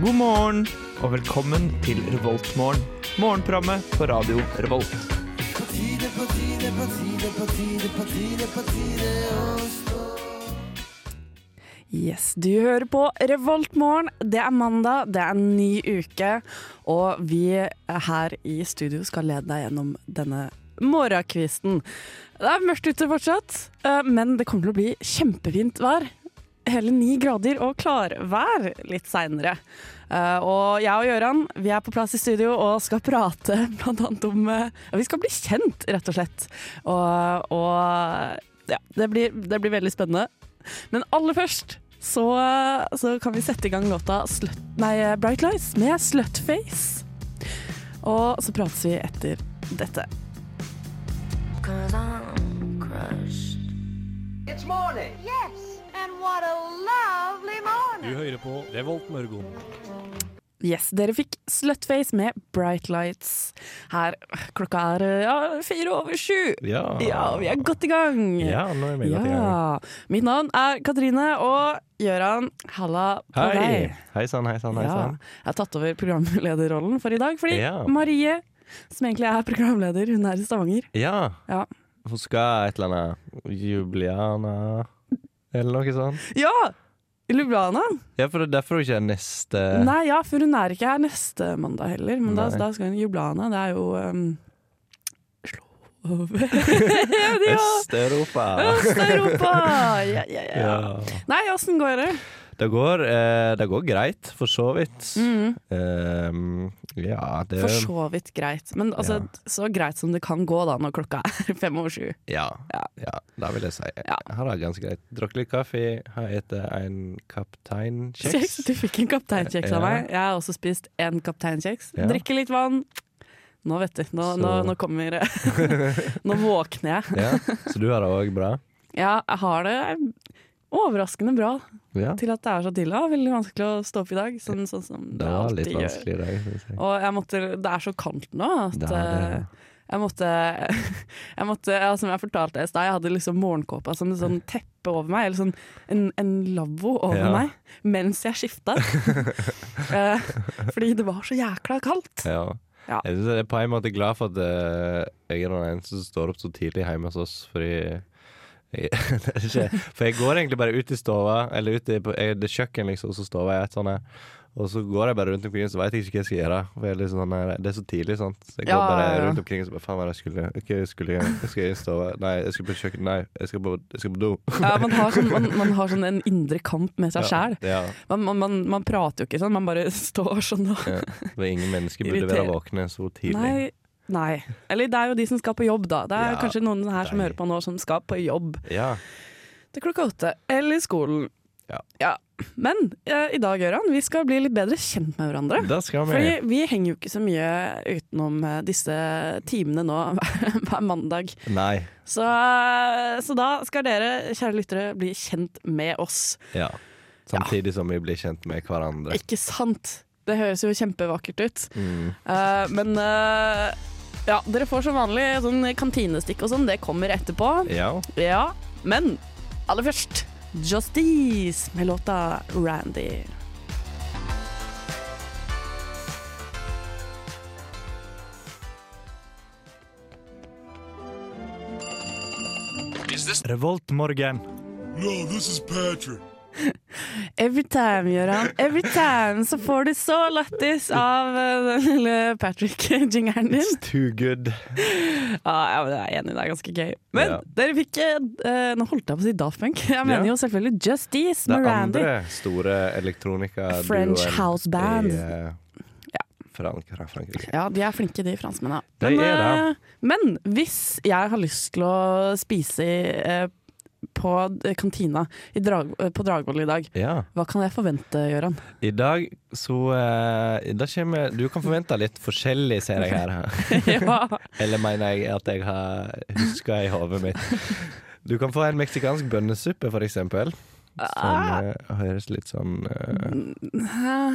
God morgen og velkommen til Revoltmorgen. Morgenprogrammet på radio Revolt. Yes, du hører på Revoltmorgen. Det er mandag, det er en ny uke, og vi her i studio skal lede deg gjennom denne morgenkvisten. Det er mørkt ute fortsatt, eh, men det kommer til å bli kjempefint vær. Hele ni grader og klarvær litt seinere. Og jeg og Gøran vi er på plass i studio og skal prate blant annet om uh, Vi skal bli kjent, rett og slett. Og, og ja, det blir, det blir veldig spennende. Men aller først så, så kan vi sette i gang låta Slut, nei, Bright Lights med Slutface. Og så prates vi etter dette. It's morning. Yes, Du hører på Revolt Mørgon. Yes, dere fikk Slutface med Bright Lights. Her klokka er ja, fire over sju. Ja. Ja, vi er godt i gang. Ja, nå er vi godt i gang. Ja. Mitt navn er Katrine, og Gøran, halla på Hei! deg. Hei sann, hei sann, Ja, jeg har tatt over programlederrollen for i dag, fordi Ja. Marie, som egentlig er programleder, hun er i Stavanger. Ja. Ja. Hun skal et eller annet Jubliana eller noe sånt. Ja! I Lublana. Ja, for det er derfor hun ikke er neste Nei, ja, for hun er ikke her neste mandag heller, men da, da skal hun i Ljubljana. Det er jo um, Øst-Europa. Øst-Europa! Ja, ja, ja. Ja. Nei, åssen går det? Det går, eh, det går greit, for så vidt. Mm. Eh, ja, det For så vidt greit. Men altså, Ja. så greit som det kan gå da når klokka er fem over sju. Ja, Ja. ja, det vil jeg si. Ja. Jeg har det ganske greit. Drukket litt kaffe, har spist en kapteinkjeks. Kjeks. Du fikk en kapteinkjeks av Ja. meg. Jeg har også spist en kapteinkjeks. Ja. Drikke litt vann. Nå vet du. Nå, Så- nå, nå kommer Nå våkner jeg. Ja, så du har det òg bra? Ja, jeg har det overraskende bra Ja. til at det er så tidlig. Var veldig vanskelig å stå opp i dag, sånn, sånn som det, Det var alltid litt gjør. vanskelig i dag, jeg. Og jeg måtte, det er så kaldt nå at Det det. eh, jeg måtte, jeg måtte ja, Som jeg fortalte i stad, jeg hadde liksom morgenkåpa som et sånn teppe over meg, eller sånn en, en lavvo over Ja. meg, mens jeg skifta. Eh, fordi det var så jækla kaldt. Ja. Ja. Jeg er på en måte glad for at eh, jeg er den eneste som står opp så tidlig hjemme hos oss, fordi jeg, det er ikke, For jeg går egentlig bare ut i stova, eller ut i på, det kjøkken, liksom, så står jeg et sånt. Og så går jeg bare rundt omkring, så vet jeg ikke hva jeg skal gjøre. For jeg er litt sånn, her- det er så tidlig, sant. Så jeg går Ja, bare ja, ja. rundt omkring og så bare Faen, hva jeg skulle okay, jeg skulle jeg Jeg skal i stova. Nei, jeg skal på kjøkken. Nei, jeg skal på, jeg skal på do. Ja, man, har sånn, man, man har sånn en indre kamp med seg sjæl. Ja, Man, man, man, man prater jo ikke sånn, man bare står sånn og ja. For ingen mennesker burde være våkne så tidlig. Nei. Nei. Eller det er jo de som skal på jobb, da. Det er Ja, kanskje noen her som nei. hører på nå som skal på jobb Ja. til klokka åtte. Eller i skolen. Ja. Men eh, i dag, Gøran, vi skal bli litt bedre kjent med hverandre. Da skal vi Fordi vi henger jo ikke så mye utenom eh, disse timene nå hver mandag. Nei. Så, eh, så da skal dere, kjære lyttere, bli kjent med oss. Ja. Samtidig som vi blir kjent med hverandre. Ikke sant? Det høres jo kjempevakkert ut. Mm. Uh, men eh, ja, dere får som vanlig sånn kantinestikk og sånn. Det kommer etterpå. Ja. Ja, men aller først Justice med låta Randy. Revoltmorgen. No, this is Patrick. Every time, Gøran. Every time så får du så lættis av eh, den lille Patrick-jingeren din. It's too good. Ja, ja, men jeg er enig, det er ganske gøy. Men Ja. dere fikk eh, Nå holdt jeg på å si Daft Punk. Jeg mener Ja. jo selvfølgelig Justice Det med Randy. andre store elektronika French house band. I, eh, Ja. Frankrike. Ja, de er flinke, de franskmennene. De Men, det. eh, men hvis jeg har lyst til å spise i, eh, på eh, kantina i Drag eh, på Dragvoll i dag, Ja. hva kan jeg forvente, Gøran? I dag så eh, Da kommer Du kan forvente litt forskjellig, ser jeg her. ja. Eller mener jeg at jeg har huska i hodet mitt. Du kan få en meksikansk bønnesuppe, for eksempel. Som uh, høres litt sånn uh,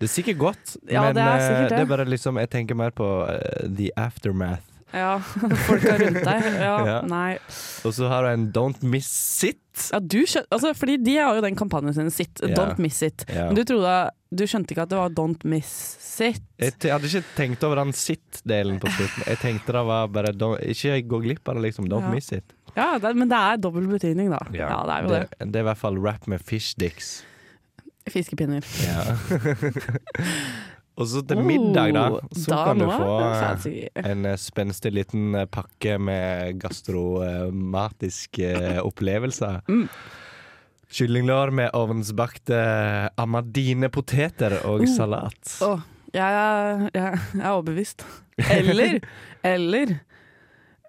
Det er sikkert godt, Ja, men det er eh, sikkert det. det er bare liksom Jeg tenker mer på uh, the aftermath. Ja, folka rundt deg. Ja, Ja. nei. Og så har du en Don't Miss It. Ja, du skjøn, altså, fordi de har jo den kampanjen sin, Sitt. Yeah. Don't Miss It. Yeah. Men du trodde Du skjønte ikke at det var Don't Miss It? Jeg, jeg hadde ikke tenkt over den sitt-delen på slutten. Jeg tenkte det var bare Ikke gå glipp av det, liksom. Don't Ja. miss it. Ja, det, men det er dobbel betydning, da. Ja, det er jo det. det. er i hvert fall rap med fish dicks. Fiskepinner. Ja. Og så til middag, da, så da kan du få eh, en eh, spenstig liten eh, pakke med gastromatiske opplevelser. Mm. Kyllinglår med ovnsbakte amadine-poteter og Oh. salat. Oh, jeg, er- jeg, jeg er overbevist. Eller, eller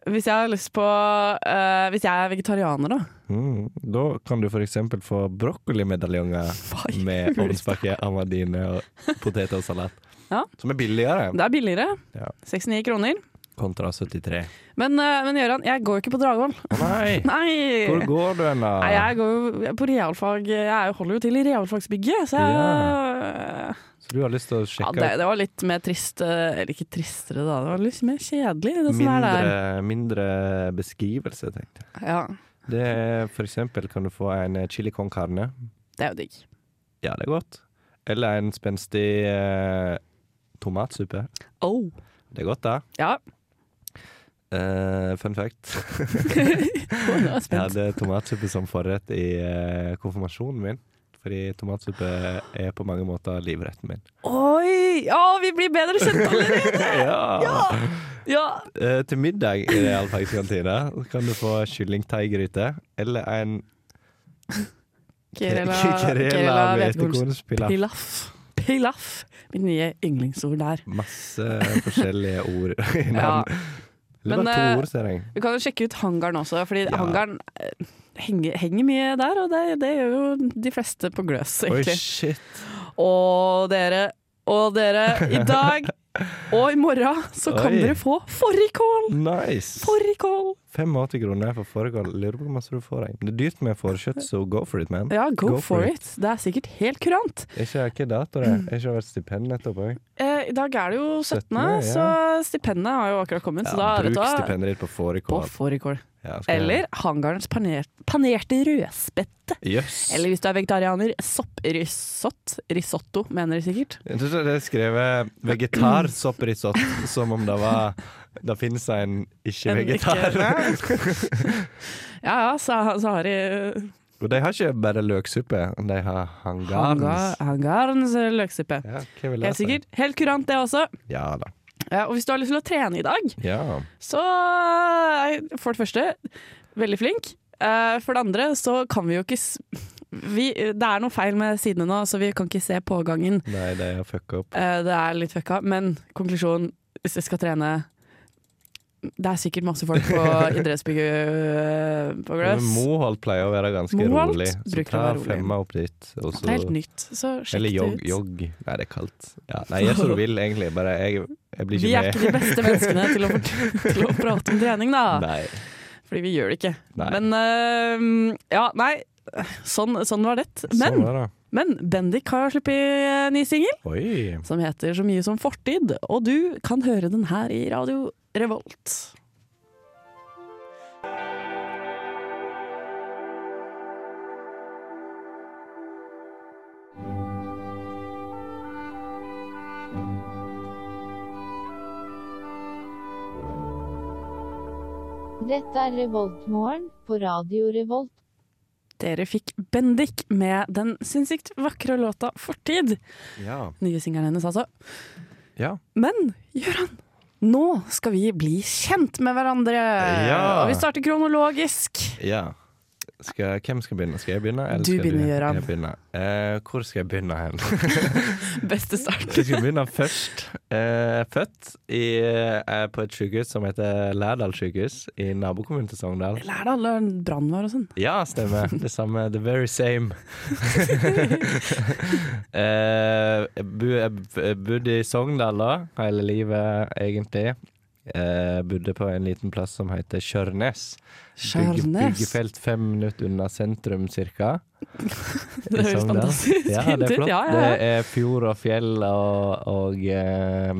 hvis jeg har lyst på uh, Hvis jeg er vegetarianer, da. Mm, da kan du f.eks. få brokkolimedaljonger med ovnsbakke, amadine og poteter og salat. Ja. Som er billigere Det er billigere. Ja. 69 kroner. kontra 73. Men, eh, men Gøran, jeg går jo ikke på Dragvoll. Å nei! Nei! Hvor går du hen, da? Nei, jeg går jo på realfag. Jeg holder jo til i realfagsbygget, så jeg Så du har lyst til å ja, sjekke det, det var litt mer trist eh, Eller ikke tristere, da. Det var litt mer kjedelig, det som er mindre, der. mindre beskrivelse, tenkte jeg. Ja, Det er for eksempel kan du få en chili con carne. det er jo digg. Ja, det er godt. Eller en spenstig eh, tomatsuppe. Oh. Det er godt, da. Ja. Uh, fun fact. Jeg hadde tomatsuppe som forrett i uh, konfirmasjonen min. Fordi tomatsuppe er på mange måter livretten min. Oi! Ja, vi blir bedre kjent allerede! ja! Ja. Eh, til middag i realfagskantina kan du få kyllingteigryte eller en Kerela, Kerela Kerela hvetekornspilaf. Pilaf. Mitt nye yndlingsord der. Masse forskjellige ord Ja. Det Men, var to eh, ord, ser jeg. Vi kan jo sjekke ut hangaren også, fordi Ja. hangaren eh, henger, henger mye der, og det, det gjør jo de fleste på Gløs, egentlig. Oi, shit. Og dere, og dere, i dag og i morgen så kan Oi. dere få fårikål! Nice. Fårikål! 85 kroner for fårikål. Lurer på hvor masse du får. Det er dyrt med fårkjøtt, så go for it, man. Ja, go, Go for for it. Det er sikkert helt kurant. Ikke hvilken dato det er? Ikke det vært stipend nettopp òg? Eh, I dag er det jo 17., 17., ja. så stipendet har jo akkurat kommet. så da, Ja, vet du bruk stipendet ditt på på fårikål. Eller hangarens paner, panerte rødspette. Yes. Eller hvis du er vegetarianer, sopprisott. Risotto, mener de sikkert. Jeg tror det er skrevet vegetarsopprisott, som om det var Det finnes en ikke-vegetar. ikke- Ja ja, så, så har de Og de har ikke bare løksuppe, de har hangarens. hanga, hangarens løksuppe. Ja, Helt sikkert. Helt kurant, det også. Ja da. Ja, og hvis du har lyst til å trene i dag, Ja. så er for det første veldig flink. Eh, For det andre så kan vi jo ikke vi, Det er noe feil med sidene nå, så vi kan ikke se pågangen. Nei, det er fucka opp. Eh, Det er litt fucka, men konklusjon hvis jeg skal trene Det er sikkert masse folk på idrettsbygget øh, på Gløs. Moholt pleier å være ganske Moholt rolig, så ta femma opp dit. Også, Det er helt nytt, så sjekk eller det ut. jogg. Nei, det er kaldt. Ja, nei, gjør som du vil, egentlig. Bare jeg, jeg blir Vi ikke er ikke de beste menneskene til å, til å prate om trening, da. Nei. Fordi vi gjør det ikke. Nei. Men uh, ja, nei. Sånn, sånn var det. Sånn Men, var det. men Bendik har sluppet ny singel som heter så mye som Fortid, og du kan høre den her i Radio Revolt. Dette er Revoltmorgen på Radio Revolt. Dere fikk Bendik med den sinnssykt vakre låta 'Fortid'. Ja. Nye singelen hennes, altså. ja. Men Gøran, nå skal vi bli kjent med hverandre. Ja. Og vi starter kronologisk. ja. Skal, hvem skal begynne? Skal jeg begynne? Eller Du begynner, Gøran. Eh, hvor skal jeg begynne hen? Beste start. Jeg skal begynne først. Eh, født i, eh, på et sykehus som heter Lærdal sykehus i nabokommunen til Sogndal. Lærdal er brannvar og sånn. Ja, stemmer. Det samme. The very same. eh, jeg bodde i Sogndal da, hele livet, egentlig. Eh, bodde på en liten plass som heter Kjørnes. Bygge, byggefelt fem minutter unna sentrum, cirka. Det høres fantastisk ut. Ja, det er flott. Ja, ja. Det er fjord og fjell og, og eh,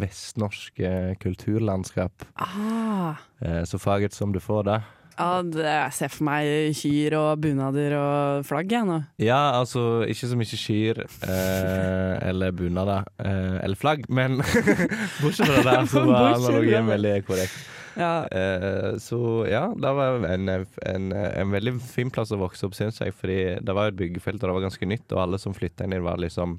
vestnorsk eh, kulturlandskap. Ah. Eh, så faget som du får da. Ja, det, jeg ser for meg kyr og bunader og flagg, jeg nå. Ja, altså ikke så mye kyr eh, eller bunader eh, eller flagg, men bortsett fra det så var analogien veldig korrekt. Ja. Eh, så ja, det var en, en, en veldig fin plass å vokse opp, syns jeg. Fordi det var jo et byggefelt, og det var ganske nytt, og alle som flytta inn var liksom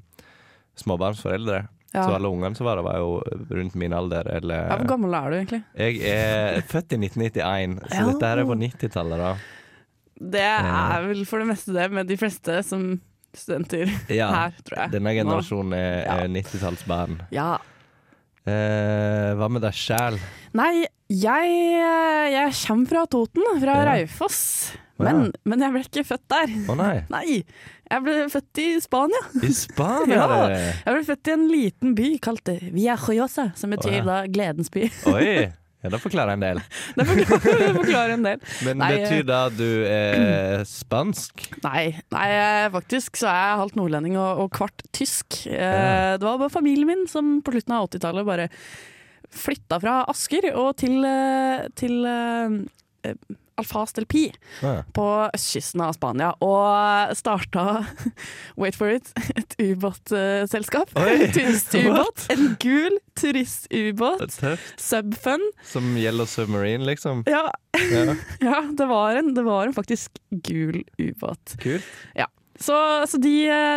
småbarnsforeldre. Ja. Så alle ungene som var der, var jo rundt min alder. Eller ja, Hvor gammel er du egentlig? Jeg er født i 1991, så Ja. dette her er på 90-tallet, da. Det er vel for det meste det med de fleste som studenter Ja. her, tror jeg. Denne generasjonen er, er 90-tallsbarn. Ja. Eh, hva med deg sjæl? Nei, jeg, jeg kommer fra Toten, fra. Raufoss. Men, ja. men jeg ble ikke født der. Å nei, Nei, jeg ble født i Spania. i Spania! Ja. Jeg ble født i en liten by kalt Via Joyosa, som betyr Å, ja. da gledens by. Oi! Ja, det forklarer en del. Det forklarer, forklarer en del. Men Nei, betyr det at du er spansk? Nei, nei, faktisk så er jeg halvt nordlending og, og kvart tysk. Eh, Ja. Det var bare familien min som på slutten av 80-tallet bare flytta fra Asker og til, eh, til eh, Alfaz del Pi Ja. på østkysten av Spania. Og starta, wait for it, et ubåtselskap. Turistubåt. En gul turistubåt. Subfun. Som Yellow Submarine, liksom. Ja, Ja, ja det, var en, det var en faktisk gul ubåt. kult. Så, så de,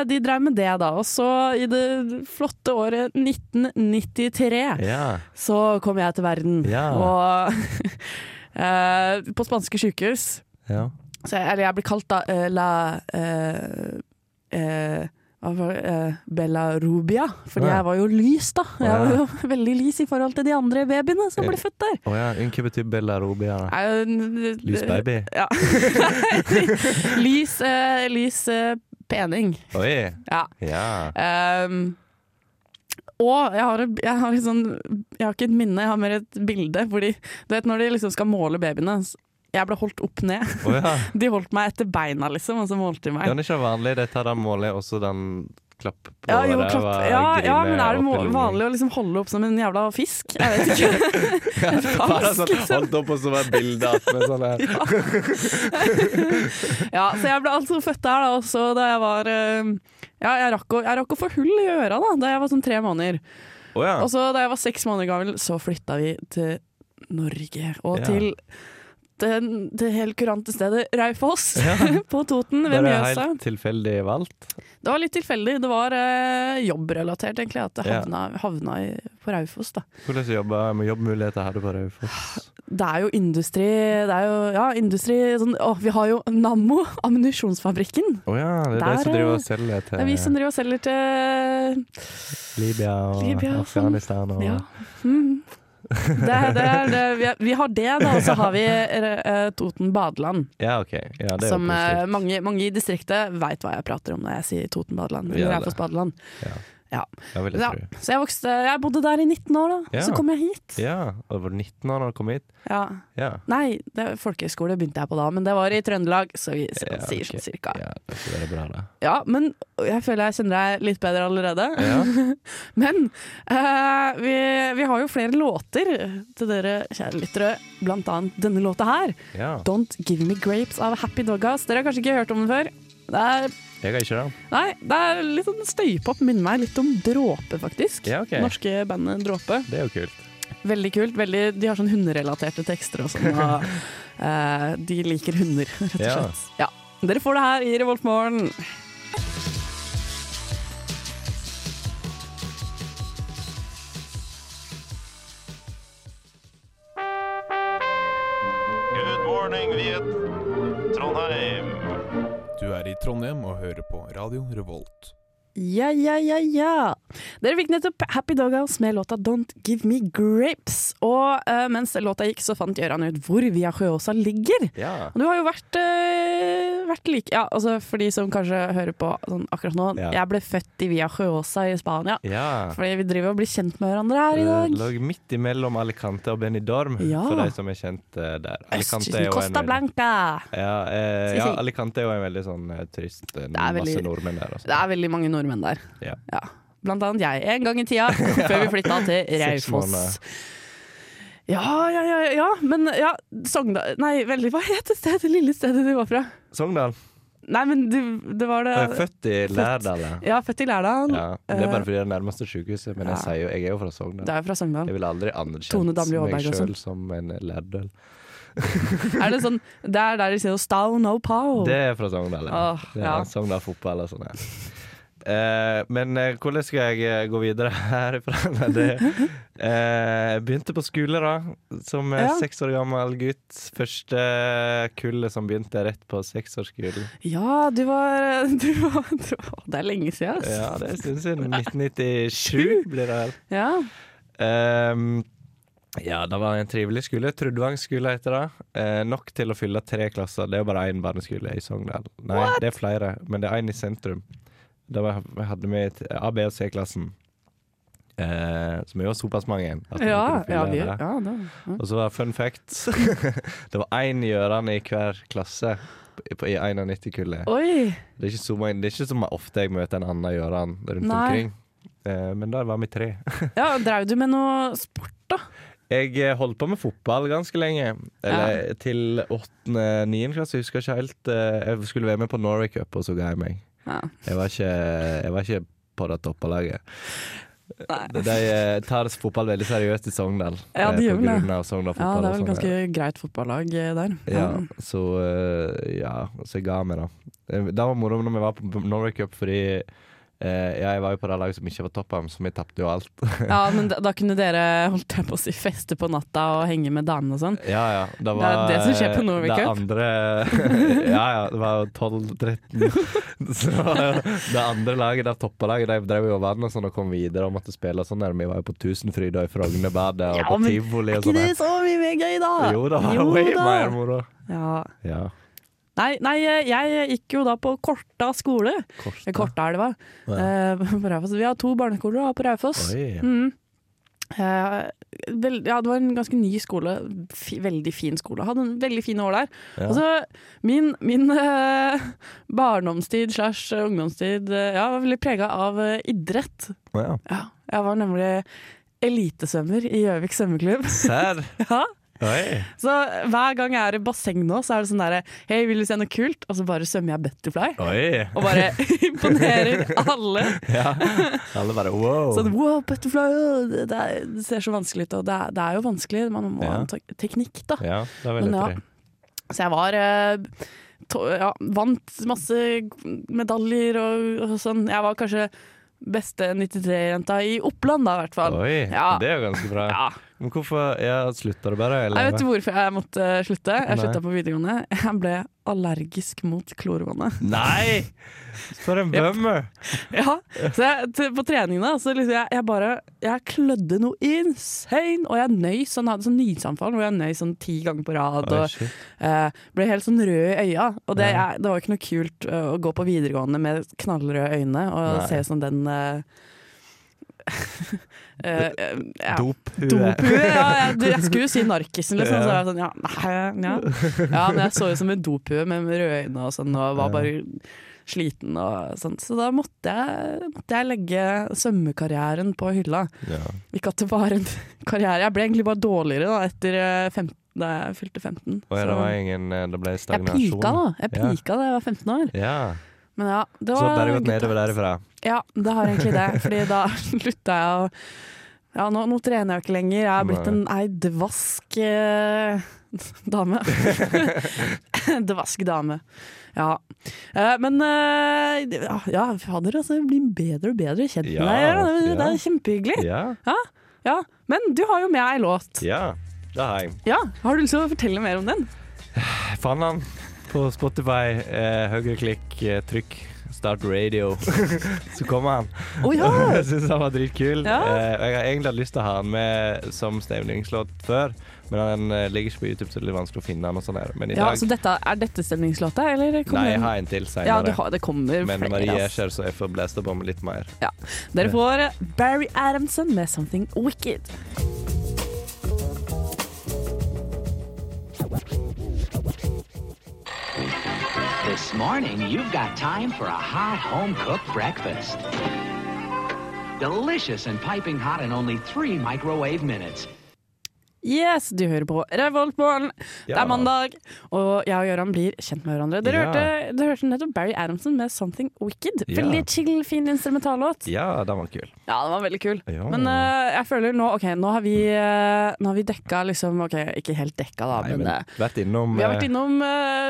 de drev med det da. Og så i det flotte året 1993 Ja. så kom jeg til verden. Ja. Og eh, på spanske sykehus ja. så Eller jeg blir kalt da uh, la uh, Bella Rubia, fordi Ja. jeg var jo lys, da. Jeg var jo veldig lys i forhold til de andre babyene som ble født der. Oh, ja. Hva betyr Bella Rubia? Lys baby? Ja. lys lys pening. Oi! Ja. Ja. Ehm, og jeg har, jeg, har sånn, jeg har ikke et minne, jeg har mer et bilde. Fordi du vet når de liksom skal måle babyene Jeg ble holdt opp ned. Oh, ja. De holdt meg etter beina, liksom, og så målte de meg. det er ikke vanlig. Tar den målet, og så den klapp på Ja, jo, klapp. ja, ja, men er det vanlig å liksom holde opp som en jævla fisk? Jeg vet ikke. En Bare sånn, liksom. Holdt opp, og så var bildet attmed sånn her. Ja, så jeg ble altså født der da, også da jeg var eh, Ja, jeg rakk, å, jeg rakk å få hull i øra da da jeg var sånn tre måneder. Oh, ja. Og så da jeg var seks måneder gammel, så flytta vi til Norge. Og til det, det helt kurante stedet Raufoss Ja. på Toten ved Mjøsa. Det var helt tilfeldig valgt. Det var litt tilfeldig. Det var eh, jobbrelatert, egentlig, at det havna, havna i, på Raufoss. da. Hvordan jobba med jobbmuligheter har du på Raufoss? Det er jo industri Det er jo, ja, industri sånn, å, Vi har jo Nammo, ammunisjonsfabrikken. Å ja, det er Der, de som driver eh, og selger Det er vi som driver og selger til Libya og Libya og sånn. Afghanistan og Ja. Mm. Det, det, det, vi, har- vi har det, da, og så har vi eh, Toten badeland. Ja, OK. Ja, det er Som jo eh, positivt. mange, mange i distriktet veit hva jeg prater om når jeg sier Toten badeland. Eller. Raufoss badeland. Ja, vil jeg Ja, tro. så jeg, vokste, jeg bodde der i 19 år, da. Ja. Så kom jeg hit. Ja, og var du 19 år da du kom hit? Ja. Ja. Nei, det, folkehøyskole begynte jeg på da, men det var i Trøndelag, så vi så, Ja, sier okay. sånn cirka. ja det er bra, da. Ja, men jeg føler jeg kjenner deg litt bedre allerede. Ja. Men uh, vi, vi har jo flere låter til dere kjære lyttere, blant annet denne låta her. ja. Don't Give Me Grapes av Happy Doggas. Dere har kanskje ikke hørt om den før? Det er, Jeg er ikke det. nei, det er litt sånn støypop. Minner meg litt om Dråpe, faktisk. Ja, okay. Norske bandet Dråpe. Det er jo kult. Veldig kult. Veldig, de har sånn hunderelaterte tekster og sånn. Og, uh, de liker hunder, rett og Ja. slett. Ja. Dere får det her i Revoltmorgen. Good morning, Viet. Trondheim. Du er i Trondheim og hører på Radio Revolt. Ja, ja, ja, ja. Dere fikk nettopp Happy Doghouse med låta Don't Give Me Grapes. Og uh, mens låta gikk, så fant Gøran ut hvor Via Sjøåsa ligger. Ja. Og du har jo vært, eh, vært like Ja, altså for de som kanskje hører på sånn akkurat nå. Ja. Jeg ble født i Via Josa i Spania. Ja. Fordi vi driver og blir kjent med hverandre her i Eh, dag. Lå midt imellom Alicante og Benidorm, Ja. for de som er kjent eh, der. Alicante er Østkysten, Costa veldig- Blanca. Ja, eh, ja. Alicante er jo en veldig sånn eh, turist. Det er Masse nordmenn der. Også. Det er veldig mange nordmenn der. Ja. Blant annet jeg, en gang i tida, før vi flytta til Raufoss. Ja, ja, ja, ja, men ja, Sogndal Nei, veldig, hva het det stedet, det lille stedet du var fra? Sogndal. Nei, men du, det var det født i Lærdal. ja. Født i Lærdal. Ja, det er bare fordi det er nærmeste sykehuset, men jeg, ja. sier jo, jeg er jo fra Det Sogndal. er jo fra Sogndal. Jeg ville aldri anerkjent meg sjøl som en lærdøl. Er det sånn Det er der de sier 'Stow no pow'? Det er fra Sogndal. Ja. Oh, Det ja. Sogndal fotball og sånn. Ja. Eh, men eh, hvordan skal jeg eh, gå videre eh, jeg begynte på skole da, som Ja. seks år gammel gutt. Første kullet som begynte rett på seksårsskolen. Ja, du var, du var, du var Det er lenge siden, ass. Ja, det er en stund siden. 1997 blir det vel. Ja. Ehm, ja, det var en trivelig skole. Trudvang skole heter det. Eh, nok til å fylle tre klasser. Det er jo bare én barneskole i Sogndal. Nei, det er flere, men det er én i sentrum. Da var, hadde vi A, B og C-klassen. Eh, som er jo såpass mange. Ja, ja, vi, ja, da, ja. Og så var fun fact Det var én Gjøran i hver klasse i 91-kullet. Det er ikke så mange- det er ikke så ofte jeg møter en annen Gjøran rundt Nei. omkring. Eh, men der var vi tre. Ja, Drev du med noe sport, da? Jeg eh, holdt på med fotball ganske lenge. Eller til åttende-niende klasse, jeg husker ikke helt. Eh, Jeg skulle være med på Norway Cup, og så ga jeg meg. Ja. Jeg var ikke, jeg var ikke på det toppalaget. De, de eh, tar fotball veldig seriøst i Sogndal. Ja, de eh, gjør vel det. Sogndal Ja, det er vel sånn, ganske greit fotballag eh, der. ja, så ja, så jeg ga meg, da. Det var moro når vi var på Norway Cup, fordi ja, jeg var jo på det laget som ikke var toppen, så vi tapte jo alt. Ja, men da, da kunne dere holdt jeg på å si feste på natta og henge med damene og sånn. Ja, ja. Det, er var, det som skjer på Norway det Cup. Andre, ja, ja. Det var jo 12-13. Så det andre laget, det toppalaget, de drev jo og vant og sånn og kom videre og måtte spille og sånn. Vi var jo på Tusenfryd og i Frognerbadet og Ja, på tivoli Er og ikke sånn. det så mye mer gøy, da? Jo, det var Jo way mer moro. Ja. Ja. Nei, nei, jeg gikk jo da på Korta skole. Korta. Kortaelva. Eh, på Raufoss. Vi har to barneskoler på Raufoss. Mm. Eh, ja, det var en ganske ny skole. Veldig fin skole. Hadde en veldig fine år der. Ja. Altså, min min eh, barndomstid slash ungdomstid eh, ja, var veldig prega av eh, idrett. Ja. Ja, jeg var nemlig elitesvømmer i Gjøvik svømmeklubb. Serr? ja. Oi. Så hver gang jeg er i basseng nå, så er det sånn derre Hei, vil du se noe kult? Og så bare svømmer jeg butterfly. Oi. Og bare imponerer alle. Ja. Alle bare wow. Sånn wow, butterfly! Det, det, er, det ser så vanskelig ut. Og det er, det er jo vanskelig. Man må Ja. ha en teknikk, da. Ja, det er veldig Men ja. Så jeg var eh, to, ja, Vant masse medaljer og, og sånn. Jeg var kanskje beste 93-jenta i Oppland, da, i hvert fall. Oi, Ja. det er jo ganske bra. Ja. Men hvorfor jeg slutta du bare? Eller? Jeg vet ikke hvorfor jeg måtte slutte. Jeg slutta på videregående. Jeg ble allergisk mot klorvannet. Nei! For en bummer! Ja, så jeg, På treningene så liksom jeg, jeg bare Jeg klødde noe insane, og jeg nøy Sånn, hadde sånn nysanfall hvor jeg nøy sånn ti ganger på rad. Og eh, Ble helt sånn rød i øya. Og det, jeg, det var ikke noe kult uh, å gå på videregående med knallrøde øyne og Nei. se sånn den eh, eh, eh, ja. Dophue. Dophue, ja. Jeg, jeg skulle jo si narkisen, liksom. Så jeg var sånn, ja, nei, ja. ja, men jeg så ut som en dophue med røde øyne og sånn, og var bare sliten og sånn. Så da måtte jeg, måtte jeg legge svømmekarrieren på hylla. Ja. Ikke at det var en karriere. Jeg ble egentlig bare dårligere da, etter eh, 15, da jeg fylte 15. Og ja, det var ingen eh, Det ble jeg stagnasjon. pika da. Jeg Ja. da jeg var 15 år. Ja. Men ja, det Så det har gått nedover derifra. Ja, det har egentlig det. Fordi da slutta jeg å Ja, nå, nå trener jeg jo ikke lenger. Jeg har blitt en ei dvask eh, dame. dvask dame. Ja. Eh, men eh, ja, fader, altså. Jeg blir bedre og bedre kjent med deg. Ja, det, det er kjempehyggelig. Ja. Ja. Men du har jo med ei låt. ja. Det har jeg. Ja, Har du lyst til å fortelle mer om den? Fant den på Spotify. Eh, Høyreklikk, eh, trykk. Start Radio. så kommer han. Oh, ja! Jeg syns han var dritkul. Ja. Eh, jeg har egentlig hatt lyst til å ha han med som stemningslåt før, men han eh, ligger ikke på YouTube, så det er litt vanskelig å finne han og sånn her. Men i ja dag så dette, er dette stemningslåta, eller kommer Nei, jeg har en til Ja, seinere. du har, det kommer men flere. Marie er ikke her, så jeg får blæste på med litt mer. Ja. Dere får Barry Adamson med 'Something Wicked'. This morning, you've got time for a hot home cooked breakfast. Delicious and piping hot in only three microwave minutes. Yes, du hører på Revoltmorgen. Det er mandag, og jeg og Gøran blir kjent med hverandre. Dere, Ja. hørte, dere hørte nettopp Barry Adamson med 'Something Wicked'. Ja. Veldig chill, fin instrumentallåt. Ja, den var kul. Ja, den var veldig kul. Ja. Men uh, jeg føler nå OK, nå har vi, uh, nå har vi dekka liksom OK, ikke helt dekka, da, Nei, men, men uh, vært innom vi har vært innom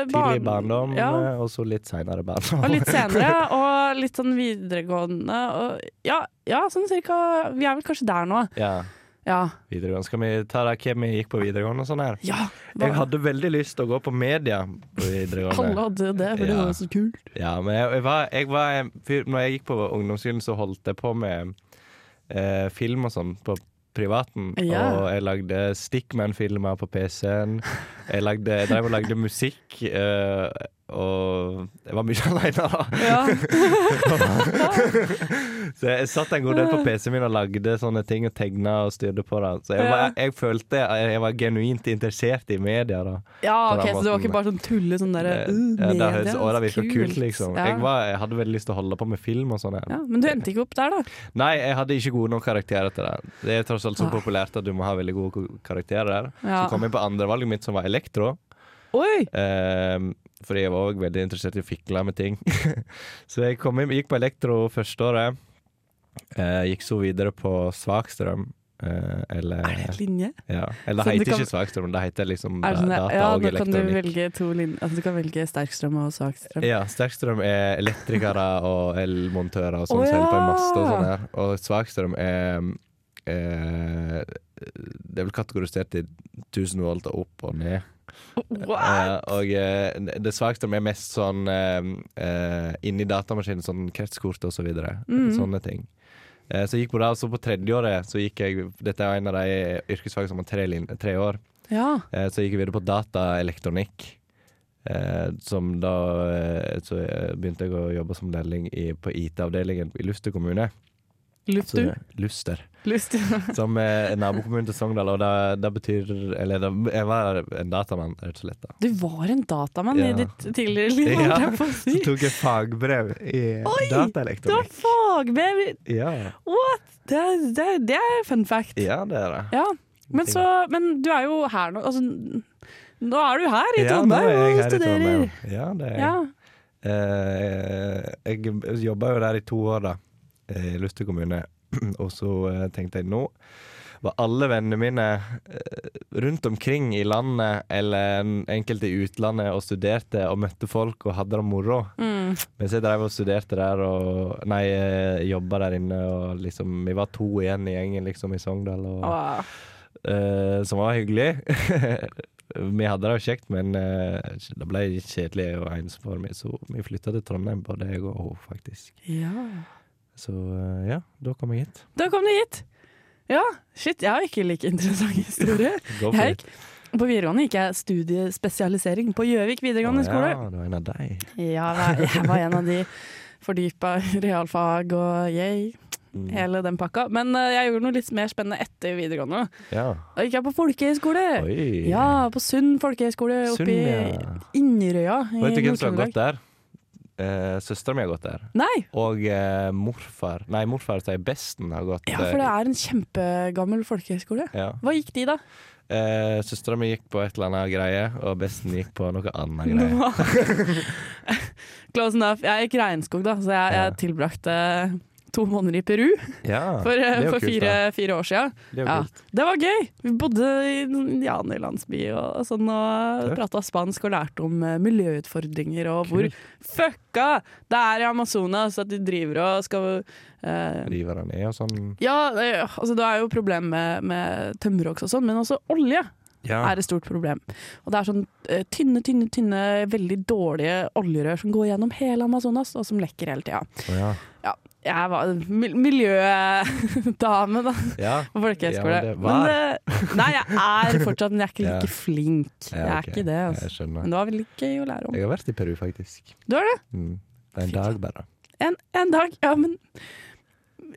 tidlig barndom, Ja. og så litt seinere barndom. Og litt senere, og litt sånn videregående. Og ja, ja, sånn cirka Vi er vel kanskje der nå. ja, Ja. videregående. Skal vi ta det hvem vi gikk på videregående og sånn her? ja Jeg hadde veldig lyst til å gå på media på videregående. Alle hadde det, for det var så kult. Ja, men jeg, jeg, var, jeg var Når jeg gikk på ungdomsskolen, så holdt jeg på med eh, film og sånn på privaten. Ja. Og jeg lagde Stickman-filmer på PC-en. Jeg, lagde, jeg drev og lagde musikk. eh, og jeg var mye aleine, da. Ja. Så jeg satt en god del på PC-en min og lagde sånne ting og tegna og styrte på det. Så jeg, var, jeg følte jeg, jeg var genuint interessert i media, da. Ja, ok, så det var ikke bare sånn tulle sånn derre Det- uh, ja, det media, høres det virka kult. liksom. Ja. Jeg, var, jeg hadde veldig lyst til å holde på med film og sånn. ja, men du endte ikke opp der, da? Nei, jeg hadde ikke gode nok karakterer til det. Det er tross alt så Ah. populært at du må ha veldig gode karakterer der. Så kom jeg på andrevalget mitt, som var elektro. Oi! Ehm, fordi jeg var òg veldig interessert i å fikle med ting. så jeg kom inn, gikk på elektro første året. Eh, gikk så videre på svakstrøm. eh, eller Er det en linje? ja. Eller det heter kan- ikke svakstrøm, det heter liksom det sånn, data ja, og da kan du velge to linjer. Altså, du kan velge sterkstrøm og svakstrøm. Ja, sterkstrøm er elektrikere og elmontører og sånn ja. som på en mast og sånn her. Og svakstrøm er eh, Det er vel kategorisert i 1000 volt og opp og ned. What? Eh, og eh, det svakeste er mest sånn eh, inni datamaskinen, sånn kretskort og så videre. Mm. Sånne ting. Eh, så jeg gikk på det, og så på tredjeåret så gikk jeg Dette er en av de yrkesfagene som har tre, tre år. Ja. Eh, Så gikk jeg videre på dataelektronikk. Eh, som da eh, Så begynte jeg å jobbe som lærling i, på IT-avdelingen i Luster kommune. Luft Så, du? Luster. Som er nabokommunen til Sogndal, og det, det betyr Eller det, jeg var en datamann, rett og slett. da Du var en datamann i ditt tidligere liv, Ja. Så tok jeg fagbrev i Oi, Du har dataelektronikk. fagbrev! Ja. What? Det, det, er- fun fact. ja, det er det. Ja. Men, så, men du er jo her nå. Altså, nå er du her i Ja, Trondheim jeg og studerer. Ja, det er jeg. Ja. Eh, jeg jobba jo der i to år, da, i Luster kommune. Og så eh, tenkte jeg nå var alle vennene mine eh, rundt omkring i landet eller en- enkelte i utlandet og studerte og møtte folk og hadde det moro. Mm. Mens jeg drev og studerte der og Nei, eh, jobba der inne og liksom Vi var to igjen i gjengen liksom i Sogndal, og, Åh. eh, som var hyggelig. vi hadde det jo kjekt, men uh, det ble kjedelig og meg, så vi flytta til Trondheim, både jeg og hun, faktisk. Ja. Så eh, ja, da kom jeg hit. Da kom du hit. Ja, shit, jeg har ikke like interessant historie. Jeg gikk, på videregående gikk jeg studiespesialisering på Gjøvik videregående Å, skole. Ja, du var en av deg. Ja, jeg var en av de fordypa realfag og yay, Mm. hele den pakka. Men uh, jeg gjorde noe litt mer spennende etter videregående. Ja. Da gikk jeg på folkehøyskole. Ja, på Sund folkehøyskole oppe Sunn, i ja. Inderøya. Vet du hvem som har gått der? Eh, Søstera mi har gått der. Nei, Og uh, morfar Nei, morfar sier besten har gått ja, for det er en kjempegammel folkehøyskole. ja. Hva gikk de, da? Uh, Søstera mi gikk på et eller annet greie, og besten gikk på noe annet greie. Close enough. Jeg gikk regnskog, da, så jeg, jeg tilbrakte to måneder i Peru Ja, for, det for kult, fire, fire år siden. Det er Ja. Det var gøy! Vi bodde i en indianerlandsby og sånn, og prata spansk og lærte om eh, miljøutfordringer og hvor Kult. fucka det er i Amazonas at de driver og skal eh, River han ned og sånn. Ja, det, altså det er jo problem med, med tømmerhogst og sånn, men også olje. Ja. er et stort problem. Og det er sånn eh, tynne, tynne, tynne, veldig dårlige oljerør som går gjennom hele Amazonas, og som lekker hele tida. Oh, ja. Ja, jeg var mil miljødame, da, Ja. på folkehøyskole. Ja, men det var. eh, nei, jeg er fortsatt, men jeg er ikke like flink. Jeg er ikke det. Altså. Men det var veldig gøy å lære om. Jeg har vært i Peru, faktisk. Du har det? Mm. Det er en Fint. dag bare. En, en dag. Ja, men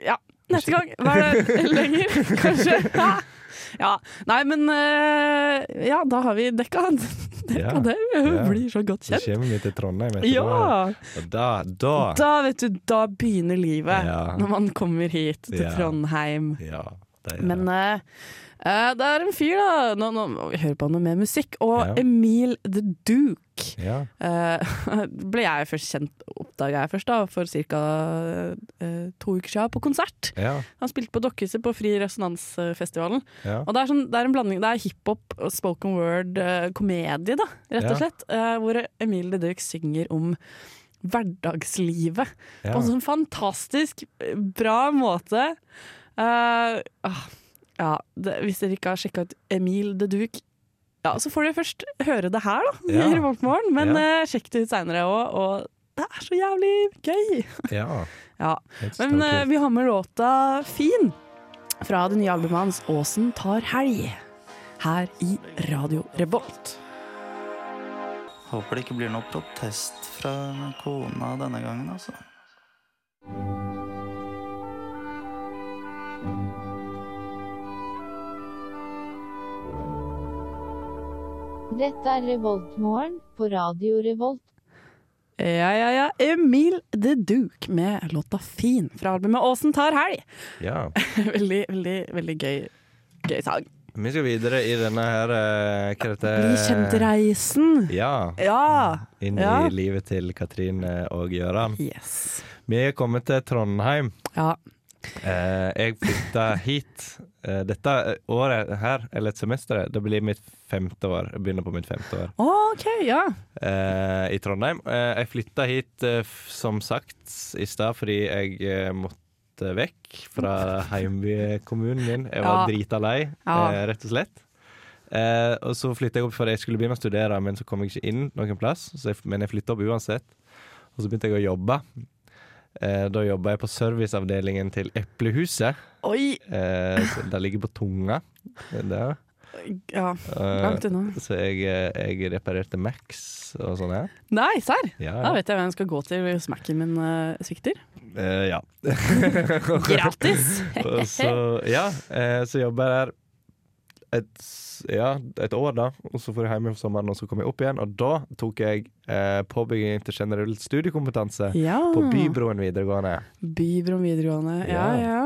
Ja, neste gang. Hva er det lenger, kanskje? Ja. Nei, men eh, Ja, da har vi dekka, dekka Ja. det. Ja. blir så godt kjent. Så kommer vi til Trondheim etterpå. Ja! Da, da Da, vet du, da begynner livet. Når man kommer hit til Ja. Trondheim. Ja, Men uh, det er en fyr, da. Nå, nå må vi høre på noe mer musikk. Og Ja. Emil The Duke ja. uh, ble jeg først kjent, oppdaga jeg først da, for ca. to uker siden, på konsert. Han spilte på Dokkhuset på Fri Resonansfestivalen. Og det er, sånn, det er en blanding, det er hiphop spoken word, komedie, da, rett og slett. hvor Emil The Duke synger om hverdagslivet på en sånn fantastisk bra måte. Eh, ah, ja, det, hvis dere ikke har sjekka ut Emil de Duke, ja, så får dere først høre det her, da, Ja. i Revoltmorgen. Men Ja. uh, sjekk det ut seinere òg, og det er så jævlig gøy. ja. Ja. Men uh, vi har med låta 'Fin' fra det nye albumet hans 'Åsen tar helg', her i Radio Revolt. Håper det ikke blir noe protest fra kona denne gangen, altså. Dette er Revoltmorgen på Radio Revolt. Ja, ja, ja. Emil The Duke med låta 'Fin' fra albumet 'Åsen tar helg'. ja. veldig, veldig, veldig gøy, gøy sang. Vi skal videre i denne her eh, Hva heter det? Bli kjent-reisen. Ja. Ja. Inn Ja. i livet til Katrine og Gøran. Yes. Vi er kommet til Trondheim. Ja. Eh, jeg flytta hit. Eh, dette året her, eller et semester, det blir mitt femte år. Jeg begynner på mitt femte år OK, ja. eh, i Trondheim. Eh, jeg flytta hit, eh, som sagt, i stad fordi jeg eh, måtte vekk fra heimbykommunen min. Jeg var Ja. drita lei, eh, rett og slett. Eh, og så flytta jeg opp fordi jeg skulle begynne å studere, men så kom jeg ikke inn noen plass. Så jeg, men jeg flytta opp uansett. Og så begynte jeg å jobbe. Eh, da jobba jeg på serviceavdelingen til Eplehuset. Oi! Eh, det ligger på Tunga. Der. Ja, Eh, langt unna. så jeg, eh, jeg reparerte Max og sånn her. Nei, serr? Ja, Da vet jeg hvem jeg skal gå til hvis Mac-en min eh, svikter. Eh, ja. Gratis! Og så, ja, eh, så jobber jeg der et, ja, et år, da. Og så får jeg hjem for sommeren, og så kom jeg opp igjen. Og da tok jeg eh, påbygging til generell studiekompetanse Ja. på Bybroen videregående. Bybroen videregående. Ja, Ja. ja.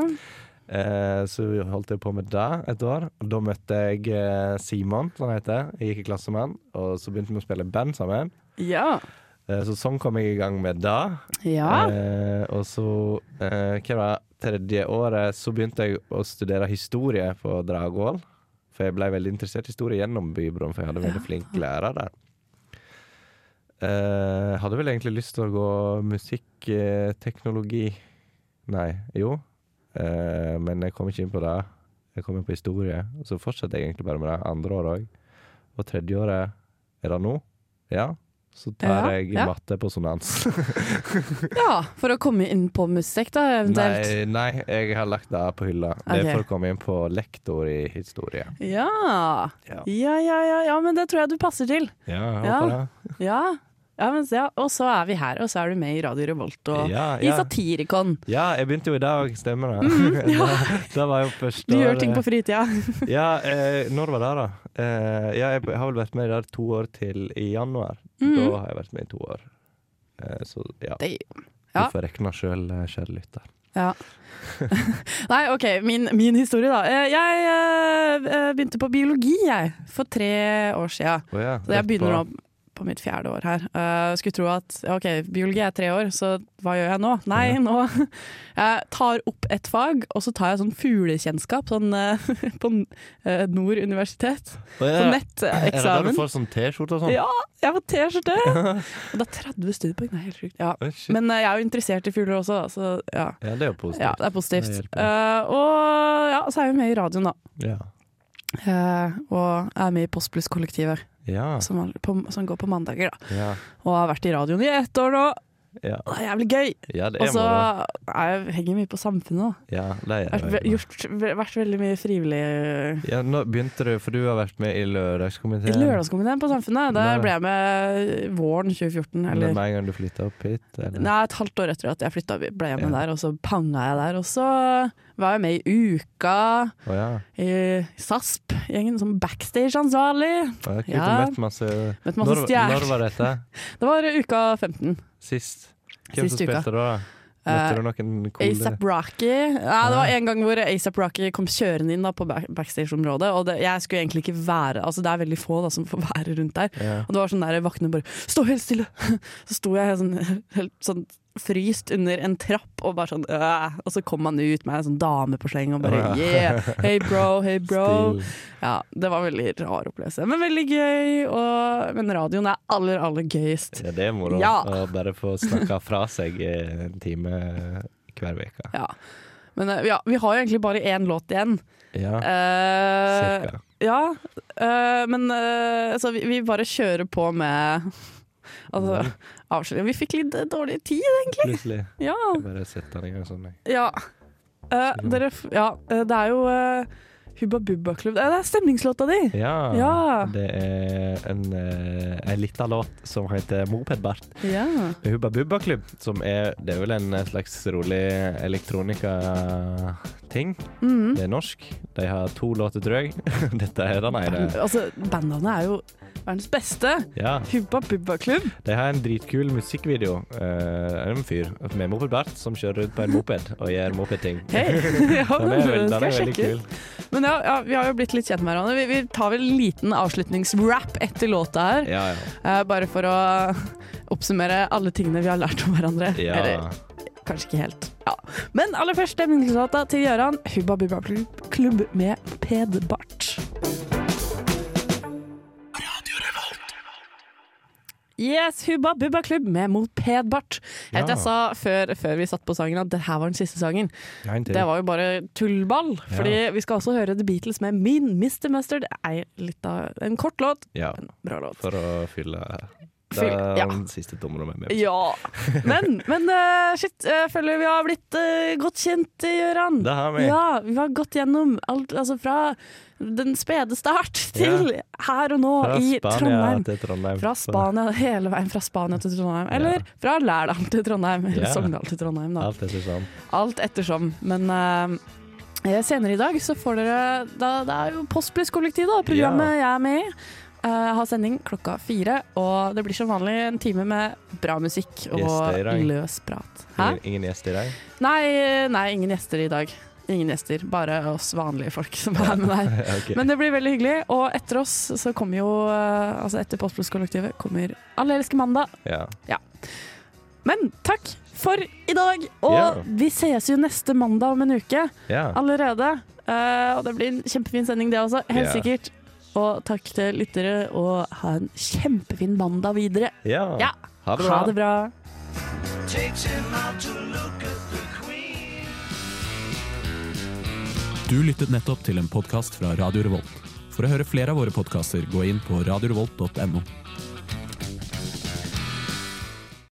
Eh, så holdt jeg på med det et år. Og da møtte jeg eh, Simon, som han heter. Jeg gikk i klasse med han, og så begynte vi å spille band sammen. Ja. Eh, så sånn kom jeg i gang med det. ja. Eh, og så, eh, hva var det, tredje året, så begynte jeg å studere historie på Dragvoll. For jeg ble veldig interessert i historie gjennom Bybroen, for jeg hadde veldig flink lærer der. Uh, hadde vel egentlig lyst til å gå musikkteknologi. Nei, jo. Uh, men jeg kom ikke inn på det. Jeg kom inn på historie, og så fortsatte jeg egentlig bare med det andre året òg. Og tredje året er det nå. Ja. Så tar jeg ja. matte på sonans. ja, for å komme inn på musikk, da, eventuelt. Nei, nei, jeg har lagt det på hylla. Det er for å komme inn på lektor i historie. Ja. Ja. Ja, ja, ja, ja, men det tror jeg du passer til. Ja, jeg håper det. Ja. Ja, men, ja. Og så er vi her, og så er du med i Radio Revolt og Ja, i. Satirikon. ja, jeg begynte jo i dag, stemmer det. Mm, ja. da, da var jo første Du gjør ting på fritida. Ja, eh, når var det, da? Eh, ja, jeg har vel vært med i det to år til i januar. Mm. Da har jeg vært med i to år. Eh, så ja. Det- Du ja. får rekne sjøl, kjære lytter. Ja. Nei, OK, min, min historie, da. Eh, Jeg eh, begynte på biologi, jeg, for tre år sia. Oh, ja, Så jeg begynner nå på mitt fjerde år her. Uh, skulle tro at OK, biologi er tre år, så hva gjør jeg nå? Nei, nå Jeg tar opp et fag, og så tar jeg sånn fuglekjennskap sånn, uh, på uh, Nord universitet. Oh, ja, Sånn Er det der du får sånn T-skjorte og sånn? Ja, jeg får T-skjorte! Og det er 30 studiepoeng, det er helt sjukt. Ja. Oh. Men jeg er jo interessert i fugler også, så ja. Ja, det er jo positivt. ja. Det er positivt. Det og ja, så er jeg med i radioen, da. Ja. Uh, og er med i Postbluss-kollektivet, Ja. som, på- som går på mandager. da. Ja. Og har vært i radioen i ett år nå. Ja, Det er jævlig gøy! ja Og så moro. er jeg henger mye på Samfunnet. da. Ja, det Vært, er ve- det. gjort, ve- vært veldig mye frivillig Ja, nå begynte du, for du har vært med i lørdagskomiteen. i lørdagskomiteen. på Samfunnet. Der ble jeg med våren 2014. Eller Eller med en gang du flytta opp hit? Eller? Nei, et halvt år etter at jeg flytta, ble jeg med Ja. der, og så panga jeg der. Og så var jo med i Uka, oh, ja. i SASP-gjengen, som backstage-ansvarlig. Ja, kult, Ja. Møtt masse møtt masse når, når var dette? Det var Uka 15. Sist? Hvem Sist som uka. da? Eh, Møtte du noen coole ASAP Rocky. Ja, det var en gang hvor ASAP Rocky kom kjørende inn da, på backstage-området. Og det, jeg skulle egentlig ikke være Altså Det er veldig få da, som får være rundt der. Ja. Og det var sånn der vaktene bare 'stå helt stille'! Så sto jeg sånn, helt sånn fryst under en trapp og bare sånn øh. Og så kom han ut med en sånn dame på sleng og bare 'yeah, hey bro, hey bro'. Ja, Det var veldig rar opplevelse, men veldig gøy. Og, men radioen er aller, aller gøyest. Ja, det er moro Ja. å bare få snakka fra seg i en time hver uke. Ja. Men eh, ja, vi har jo egentlig bare én låt igjen. Ja, uh, cirka. ja, uh, men uh, så vi, vi bare kjører på med Altså, Mhm. avslutning. Vi fikk litt eh, dårlig tid, egentlig. Plutselig. Ja. Bare sett den i gang sånn. jeg. ja. Uh, dere, ja eh, det er jo uh, Hubba Bubba Klubb. Det er stemningslåta di! Ja, Ja. det er en, en liten låt som heter Mopedbart. Ja. Hubba Bubba Klubb, som er Det er vel en slags rolig elektronika-ting. Mhm. Det er norsk. De har to låter, tror jeg. Dette er den ene. Altså, bandnavnet er jo verdens beste. Ja. Hubba Bubba Klubb. De har en dritkul musikkvideo. Uh, en fyr med moped-bart som kjører rundt på en moped og gjør mopedting. Hei! Ja, Den er, den er veldig kul. Men ja, ja, vi har jo blitt litt kjent med hverandre. Vi, vi tar vel en liten avslutningsrap etter låta her. Ja, ja. Eh, bare for å oppsummere alle tingene vi har lært om hverandre. ja. Eller kanskje ikke helt. Ja. Men aller først stemningslåta til Gøran. Hubba Bubba Klubb- Klubb med Pedbart. Yes, Hubba Bubba Klubb med Mopedbart. Ja. jeg sa før, før vi satt på sangen at det her var den siste sangen. Nei. Det var jo bare tullball. Fordi vi skal også høre The Beatles med Min Mr. Mustard. Det er litt av en kort låt, Ja, en bra låt. for å fylle det er ja. den siste tommelen med. Ja. Men, men uh, shit, jeg føler vi har blitt uh, godt kjent, Gøran. Det har vi. Ja, vi har gått gjennom alt, altså fra den spede start til her og nå Fra i Trondheim. Trondheim. Fra Spania, hele veien fra Spania til Trondheim. Eller fra Lærdal til Trondheim. Eller Ja. Sogndal til Trondheim, da. Alt etter sånn. Alt ettersom. Men uh, senere i dag så får dere da, Det er jo Postbluss-kollektivet, da, programmet jeg er med i. Eh, har sending klokka fire, og det blir som vanlig en time med bra musikk og Gjester løs prat. Ingen, ingen gjest i dag? Nei, nei, ingen gjester i dag. Ingen gjester, bare oss vanlige folk som er med der. okay. Men det blir veldig hyggelig, og etter oss så kommer jo eh, Altså etter Postplus kollektivet kommer Alle elsker mandag. Ja. Men takk for i dag, og yeah. vi ses jo neste mandag om en uke yeah. allerede. Uh, og det blir en kjempefin sending, det også. Helt yeah. sikkert. Og takk til lyttere, og ha en kjempefin mandag videre. ja. Ja. Ha det bra. Ha det bra. Du lyttet nettopp til en podkast fra Radio Revolt. For å høre flere av våre podkaster, gå inn på radiorevolt.no.